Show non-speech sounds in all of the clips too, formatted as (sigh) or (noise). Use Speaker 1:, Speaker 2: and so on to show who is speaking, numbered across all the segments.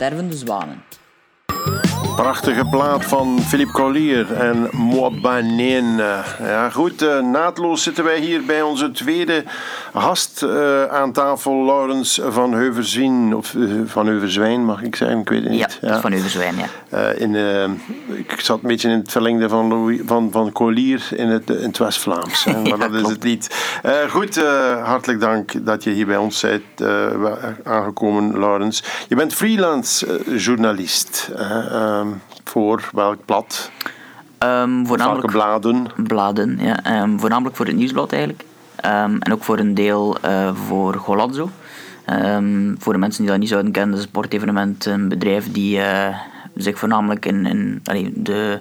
Speaker 1: Stervende Zwanen.
Speaker 2: Prachtige plaat van Philippe Collier en Moabaneen. Ja, goed, uh, naadloos zitten wij hier bij onze tweede gast uh, aan tafel, Laurens van Heuverzwijn. Of uh, van Heuverzwijn, mag ik zeggen, ik weet het niet.
Speaker 1: Ja, ja. van Heuverzwijn, ja.
Speaker 2: in, ik zat een beetje in het verlengde van, Louis, van, van Collier in het, in het West-Vlaams. (laughs) maar ja, dat is het niet. goed, hartelijk dank dat je hier bij ons bent aangekomen, Laurens. Je bent freelance journalist. Voor welk blad?
Speaker 1: Um, voornamelijk
Speaker 2: welke bladen?
Speaker 1: Bladen, ja. Um, voornamelijk voor het nieuwsblad eigenlijk. Um, en ook voor een deel uh, voor Golazzo. voor de mensen die dat niet zouden kennen, is een sportevenement een bedrijf die uh, zich voornamelijk in, in allee, de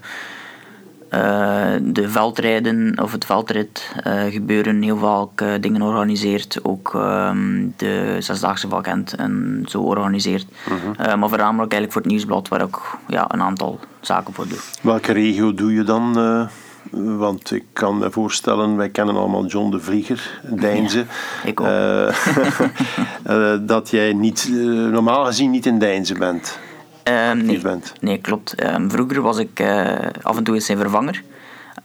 Speaker 1: uh, de veldrijden of het veldrit uh, gebeuren heel vaak uh, dingen organiseert. Ook um, de Zesdaagse Vakent en zo organiseert. -huh. maar voornamelijk eigenlijk voor het nieuwsblad waar ik ja, een aantal zaken voor doe.
Speaker 2: Welke regio doe je dan? Want ik kan me voorstellen, wij kennen allemaal John de Vlieger, Deinze. Ja,
Speaker 1: ik ook. (laughs)
Speaker 2: dat jij niet, normaal gezien niet in Deinze bent.
Speaker 1: Um, nee, nee, klopt. Um, vroeger was ik uh, af en toe eens zijn vervanger.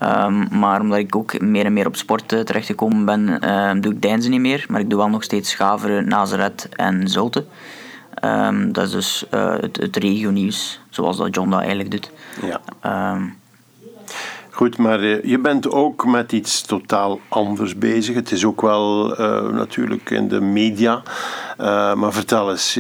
Speaker 1: Um, maar omdat ik ook meer en meer op sport uh, terechtgekomen ben, doe ik Deinzen niet meer. Maar ik doe wel nog steeds Schaveren, Nazareth en Zulte. dat is dus uh, het, het regionieuws, zoals dat John dat eigenlijk doet.
Speaker 2: Ja. Goed, maar je bent ook met iets totaal anders bezig. Het is ook wel natuurlijk in de media. maar vertel eens,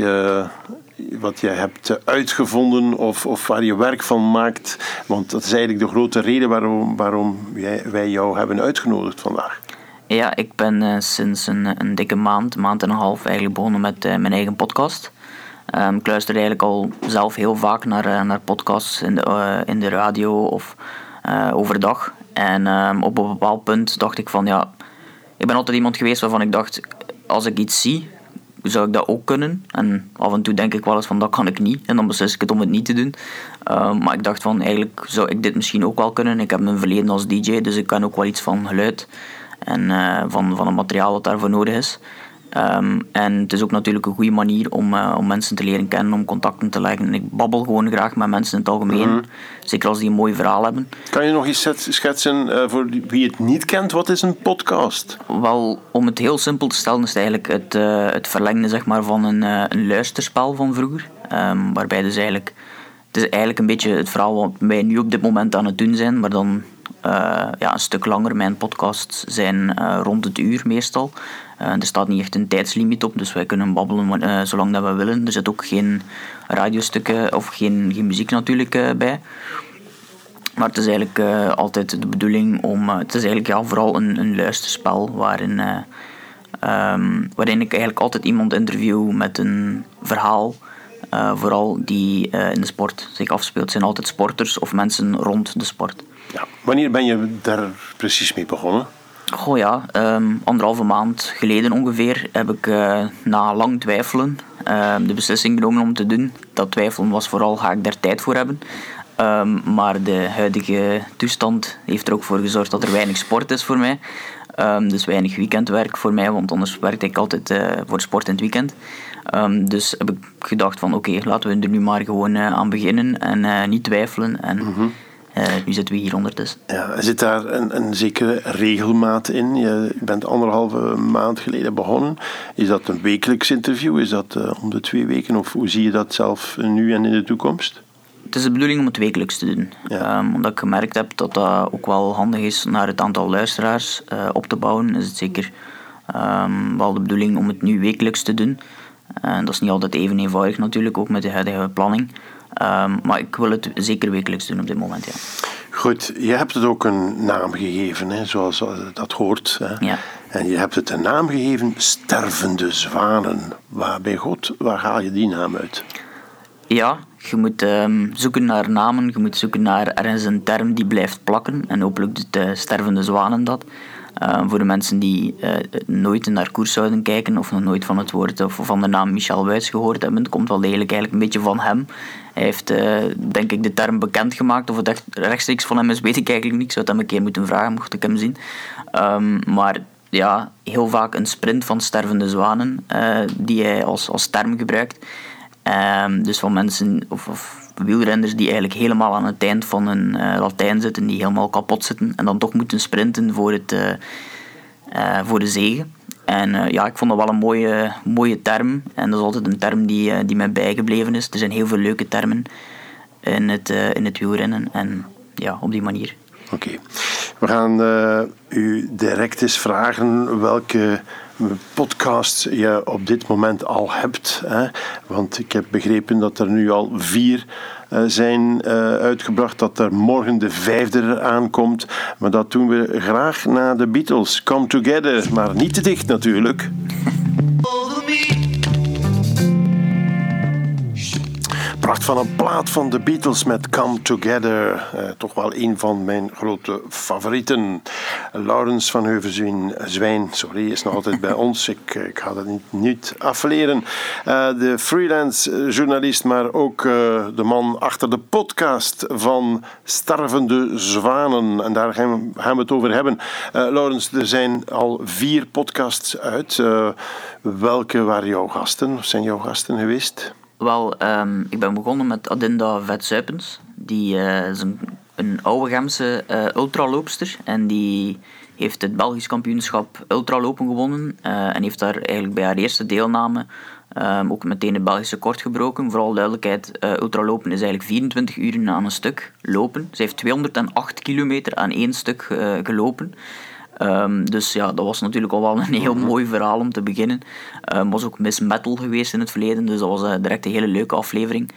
Speaker 2: wat jij hebt uitgevonden of, of waar je werk van maakt. Want dat is eigenlijk de grote reden waarom, waarom wij jou hebben uitgenodigd vandaag.
Speaker 1: Ja, ik ben uh, sinds een, een, dikke maand, maand en een half eigenlijk begonnen met uh, mijn eigen podcast. Um, ik luister eigenlijk al zelf heel vaak naar, naar podcasts in de, in de radio of overdag. En um, op een bepaald punt dacht ik van ja, ik ben altijd iemand geweest waarvan ik dacht, als ik iets zie, zou ik dat ook kunnen. En af en toe denk ik wel eens van dat kan ik niet. En dan beslis ik het om het niet te doen. Uh, maar ik dacht van eigenlijk zou ik dit misschien ook wel kunnen. Ik heb een verleden als DJ, dus ik kan ook wel iets van geluid. En uh, van, van het materiaal dat daarvoor nodig is. Um, en het is ook natuurlijk een goede manier om, uh, om mensen te leren kennen, om contacten te leggen. En ik babbel gewoon graag met mensen in het algemeen, -hmm. zeker als die een mooi verhaal hebben.
Speaker 2: Kan je nog eens schetsen uh, voor wie het niet kent, wat is een podcast?
Speaker 1: Wel, om het heel simpel te stellen, is het eigenlijk het, uh, het verlengde zeg maar, van een, een luisterspel van vroeger. Um, waarbij dus eigenlijk, het is eigenlijk een beetje het verhaal wat wij nu op dit moment aan het doen zijn, maar dan ja, een stuk langer. Mijn podcasts zijn rond het uur meestal. Uh, er staat niet echt een tijdslimiet op, dus wij kunnen babbelen zolang dat we willen. Er zit ook geen radiostukken of geen, geen muziek natuurlijk bij. Maar het is eigenlijk altijd de bedoeling om. het is eigenlijk ja, vooral een, een luisterspel waarin, um, waarin ik eigenlijk altijd iemand interview met een verhaal. vooral die in de sport zich afspeelt. Zijn altijd sporters of mensen rond de sport.
Speaker 2: Ja. Wanneer ben je daar precies mee begonnen?
Speaker 1: Goh ja, um, anderhalve maand geleden ongeveer heb ik uh, na lang twijfelen uh, de beslissing genomen om te doen. Dat twijfelen was vooral, ga ik daar tijd voor hebben? Um, maar de huidige toestand heeft er ook voor gezorgd dat er weinig sport is voor mij. Um, dus weinig weekendwerk voor mij, want anders werkte ik altijd uh, voor sport in het weekend. dus heb ik gedacht van oké, okay, laten we er nu maar gewoon aan beginnen en niet twijfelen. En, mm -hmm. Uh, nu zitten we hier ondertussen.
Speaker 2: Ja, zit daar een, een zekere regelmaat in? Je bent anderhalve maand geleden begonnen. Is dat een wekelijks interview? Is dat uh, om de twee weken? Of hoe zie je dat zelf nu en in de toekomst?
Speaker 1: Het is de bedoeling om het wekelijks te doen. Ja. Um, omdat ik gemerkt heb dat dat ook wel handig is naar het aantal luisteraars uh, op te bouwen. Is het zeker um, wel de bedoeling om het nu wekelijks te doen. dat is niet altijd even eenvoudig natuurlijk, ook met de huidige planning. Um, maar ik wil het zeker wekelijks doen op dit moment, ja.
Speaker 2: Goed, je hebt het ook een naam gegeven, hè, zoals dat hoort. Hè.
Speaker 1: Ja.
Speaker 2: En je hebt het een naam gegeven, Stervende Zwanen. Waar, bij God, waar haal je die naam uit?
Speaker 1: Ja, je moet um, zoeken naar namen, je moet zoeken naar ergens een term die blijft plakken. En hopelijk doet de Stervende Zwanen dat. Uh, voor de mensen die uh, nooit naar koers zouden kijken of nog nooit van het woord of van de naam Michel Wuits gehoord hebben, het komt wel degelijk eigenlijk een beetje van hem. Hij heeft, uh, denk ik, de term bekendgemaakt. Of het echt rechtstreeks van hem is, weet ik eigenlijk niet. Ik zou het hem een keer moeten vragen, mocht ik hem zien. Um, maar ja, heel vaak een sprint van stervende zwanen die hij als, als term gebruikt. Ehm, dus van mensen of, of, wielrenners die eigenlijk helemaal aan het eind van een Latijn zitten, die helemaal kapot zitten en dan toch moeten sprinten voor, het, voor de zegen. En ja, ik vond dat wel een mooie, mooie term. En dat is altijd een term die, die mij bijgebleven is. Er zijn heel veel leuke termen in het, in het wielrennen. En ja, op die manier.
Speaker 2: Oké. We gaan uh, u direct eens vragen welke podcast je op dit moment al hebt. Hè? Want ik heb begrepen dat er nu al vier uh, zijn uh, uitgebracht, dat er morgen de vijfde aankomt. Maar dat doen we graag na de Beatles. Come Together, maar niet te dicht natuurlijk. Pracht van een plaat van de Beatles met Come Together. Eh, toch wel een van mijn grote favorieten. Laurens van Heuvezwijn, Zwijn, sorry, is nog altijd bij ons. (laughs) Ik, ik ga dat niet, niet afleren. Uh, de freelance journalist, maar ook de man achter de podcast van Starvende Zwanen. En daar gaan we, gaan we het over hebben. Laurens, er zijn al vier podcasts uit. welke waren jouw gasten? Of zijn jouw gasten geweest?
Speaker 1: Wel, um, ik ben begonnen met Adinda Vetsuipens. Die uh, is een, een oude Gemse uh, ultraloopster. En die heeft het Belgisch kampioenschap ultralopen gewonnen. Uh, en heeft daar eigenlijk bij haar eerste deelname um, ook meteen het Belgische kort gebroken. Vooral duidelijkheid, ultralopen is eigenlijk 24 uur aan een stuk lopen. Ze heeft 208 kilometer aan één stuk gelopen. Um, dus ja, dat was natuurlijk al wel een heel mooi verhaal om te beginnen. Um, was ook Miss Metal geweest in het verleden, dus dat was uh, direct een hele leuke aflevering.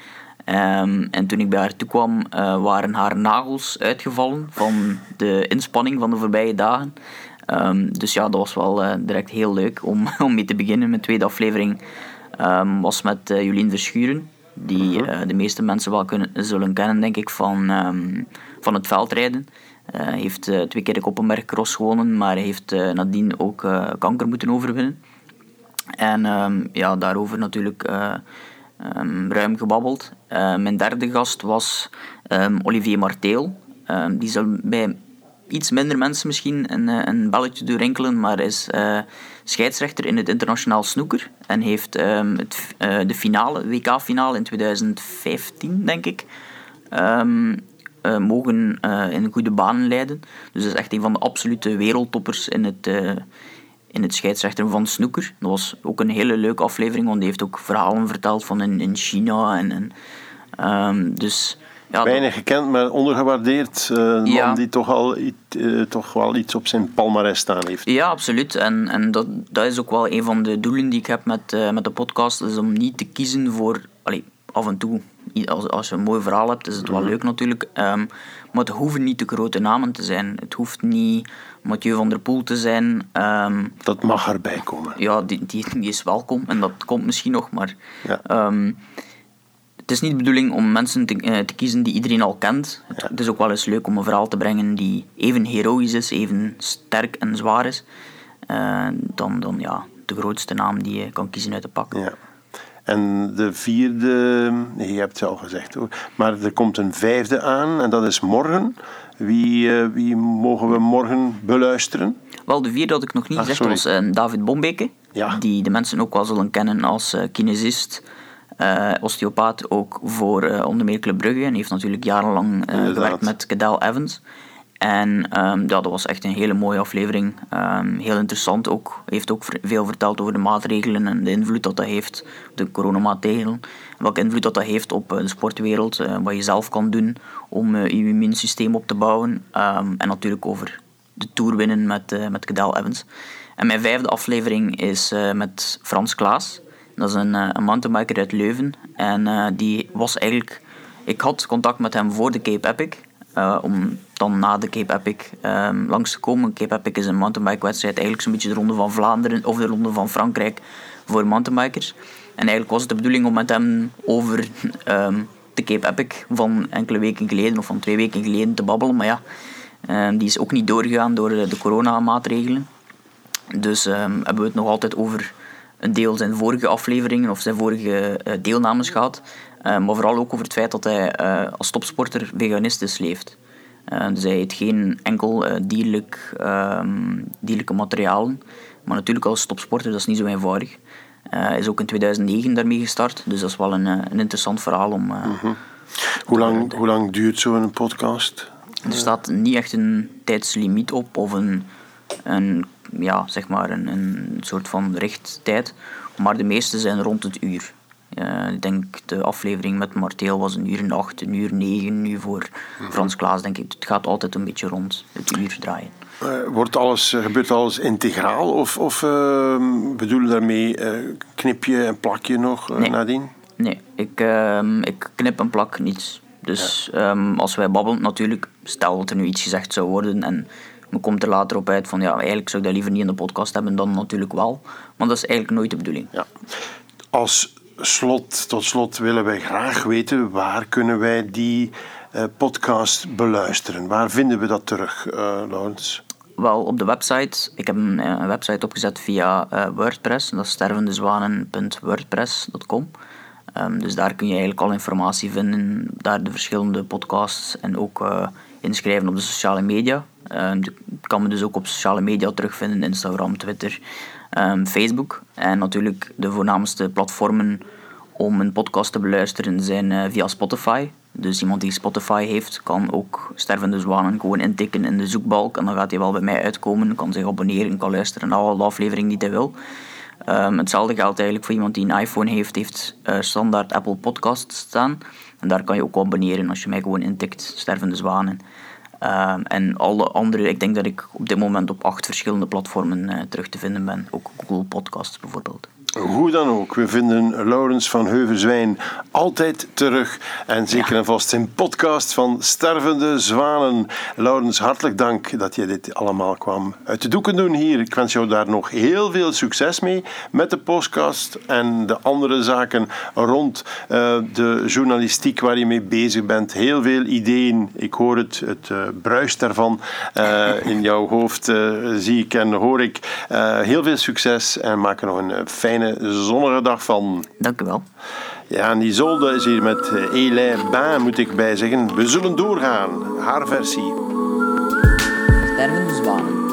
Speaker 1: Um, en toen ik bij haar toe kwam, uh, waren haar nagels uitgevallen van de inspanning van de voorbije dagen. dus ja, dat was wel uh, direct heel leuk om, (laughs) om mee te beginnen. Mijn tweede aflevering was met Jolien Verschuren, die mhm. de meeste mensen wel kunnen, zullen kennen, denk ik, van, van het veldrijden. Hij uh, heeft uh, twee keer de Koppenberg Cross gewonnen, maar hij heeft nadien ook kanker moeten overwinnen. En um, ja, daarover natuurlijk um, ruim gebabbeld. mijn derde gast was Olivier Marteel. die zal bij iets minder mensen misschien een, een belletje doorrinkelen, maar is scheidsrechter in het internationaal snoeker. En heeft het, de finale, WK-finale in 2015, denk ik, uh, mogen uh, in goede banen leiden. Dus is echt een van de absolute wereldtoppers in het, uh, in het scheidsrechten van snoeker. Dat was ook een hele leuke aflevering, want die heeft ook verhalen verteld van in, in China. En, en, um, dus,
Speaker 2: ja, Weinig gekend, maar ondergewaardeerd. een ja. man die toch, al, toch wel iets op zijn palmarès staan heeft.
Speaker 1: Ja, absoluut. En, en dat, dat is ook wel een van de doelen die ik heb met, met de podcast. is om niet te kiezen voor... Allee, af en toe als, als je een mooi verhaal hebt, is het wel mhm. leuk natuurlijk. Um, maar het hoeven niet de grote namen te zijn. Het hoeft niet Mathieu van der Poel te zijn. Um,
Speaker 2: dat mag erbij komen.
Speaker 1: Ja, die, die, die, is welkom en dat komt misschien nog, maar... Ja. Um, het is niet de bedoeling om mensen te, uh, te kiezen die iedereen al kent. Het, ja. het, is ook wel eens leuk om een verhaal te brengen die even heroïs is, even sterk en zwaar is. Uh, dan, dan ja, de grootste naam die je kan kiezen uit de pak.
Speaker 2: Ja. En de vierde, je hebt het al gezegd hoor. Maar er komt een vijfde aan en dat is morgen. Wie, uh, wie mogen we morgen beluisteren?
Speaker 1: Wel, de vierde had ik nog niet ah, gezegd, was David Bombeke. Ja. Die de mensen ook wel zullen kennen als uh, kinesist, osteopaat, ook voor onder meer Club Brugge. En heeft natuurlijk jarenlang gewerkt met Cadel Evans. En um, ja, dat was echt een hele mooie aflevering. Um, heel interessant ook. Heeft ook veel verteld over de maatregelen en de invloed dat dat heeft, de coronamaatregelen. Welke invloed dat dat heeft op eh, de sportwereld, uh, wat je zelf kan doen om uh, je immuunsysteem op te bouwen. Um, en natuurlijk over de Tour winnen met, uh, met Cadel Evans. En mijn vijfde aflevering is met Frans Klaas. Dat is een, een mountainbiker uit Leuven. En die was eigenlijk... Ik had contact met hem voor de Cape Epic. om dan na de Cape Epic um, langs te komen. Cape Epic is een mountainbike wedstrijd, eigenlijk zo'n beetje de Ronde van Vlaanderen of de Ronde van Frankrijk voor mountainbikers. En eigenlijk was het de bedoeling om met hem over um, de Cape Epic van enkele weken geleden of van twee weken geleden te babbelen. Maar ja, um, die is ook niet doorgegaan door de coronamaatregelen. Dus hebben we het nog altijd over een deel zijn vorige afleveringen of zijn vorige uh, deelnames gehad. Uh, maar vooral ook over het feit dat hij uh, als topsporter veganistisch leeft. Dus hij eet geen enkel dierlijk, um, dierlijke materialen. Maar natuurlijk als topsporter, dat is niet zo eenvoudig. Uh, is ook in 2009 daarmee gestart. Dus dat is wel een, een interessant verhaal om. Mhm.
Speaker 2: hoe, lang, hoe lang duurt zo'n podcast?
Speaker 1: Er staat niet echt een tijdslimiet op of een, een, ja, zeg maar een, een soort van richttijd. Maar de meeste zijn rond het uur. Uh, ik denk de aflevering met Marteel was een uur en acht, een uur negen. Nu voor mhm. Frans Klaas denk ik, het gaat altijd een beetje rond het uur draaien.
Speaker 2: Uh, wordt alles, gebeurt alles integraal of, of uh, bedoel je daarmee uh, knip je en plak je nog
Speaker 1: nee.
Speaker 2: nadien?
Speaker 1: Nee, ik, ehm, ik knip en plak niets. Dus ehm, als wij babbelen, natuurlijk, stel dat er nu iets gezegd zou worden en me komt er later op uit van ja, eigenlijk zou ik dat liever niet in de podcast hebben, dan natuurlijk wel. Maar dat is eigenlijk nooit de bedoeling.
Speaker 2: Ja. Als slot, tot slot willen wij graag weten waar kunnen wij die uh, podcast beluisteren? Waar vinden we dat terug, uh, Laurens?
Speaker 1: Wel, op de website. Ik heb een, eh, website opgezet via WordPress. Dat is stervendezwanen.wordpress.com. Um, dus daar kun je eigenlijk al informatie vinden. Daar de verschillende podcasts en ook inschrijven op de sociale media. Je kan me dus ook op sociale media terugvinden. Instagram, Twitter, um, Facebook. En natuurlijk de voornaamste platformen om een podcast te beluisteren zijn uh, via Spotify. Dus iemand die Spotify heeft, kan ook Stervende Zwanen gewoon intikken in de zoekbalk. En dan gaat hij wel bij mij uitkomen, kan zich abonneren, kan luisteren naar alle afleveringen die hij wil. Um, hetzelfde geldt eigenlijk voor iemand die een iPhone heeft, heeft uh, standaard Apple Podcasts staan. En daar kan je ook abonneren als je mij gewoon intikt, Stervende Zwanen. Um, en alle andere, ik denk dat ik op dit moment op acht verschillende platformen uh, terug te vinden ben. Ook Google Podcasts bijvoorbeeld.
Speaker 2: Hoe dan ook, we vinden Laurens van Heuverzwijn altijd terug. En zeker en vast in podcast van Stervende Zwanen. Laurens, hartelijk dank dat je dit allemaal kwam uit de doeken doen hier. Ik wens jou daar nog heel veel succes mee met de podcast en de andere zaken rond uh, de journalistiek waar je mee bezig bent. Heel veel ideeën. Ik hoor het, het uh, bruist daarvan uh, in jouw hoofd, zie ik en hoor ik. heel veel succes en maak er nog een fijne zonnige dag van.
Speaker 1: Dank u wel.
Speaker 2: Ja, en die Zolde is hier met Elay Bain, moet ik bij zeggen. We zullen doorgaan. Haar versie.
Speaker 1: Stervende zwanen.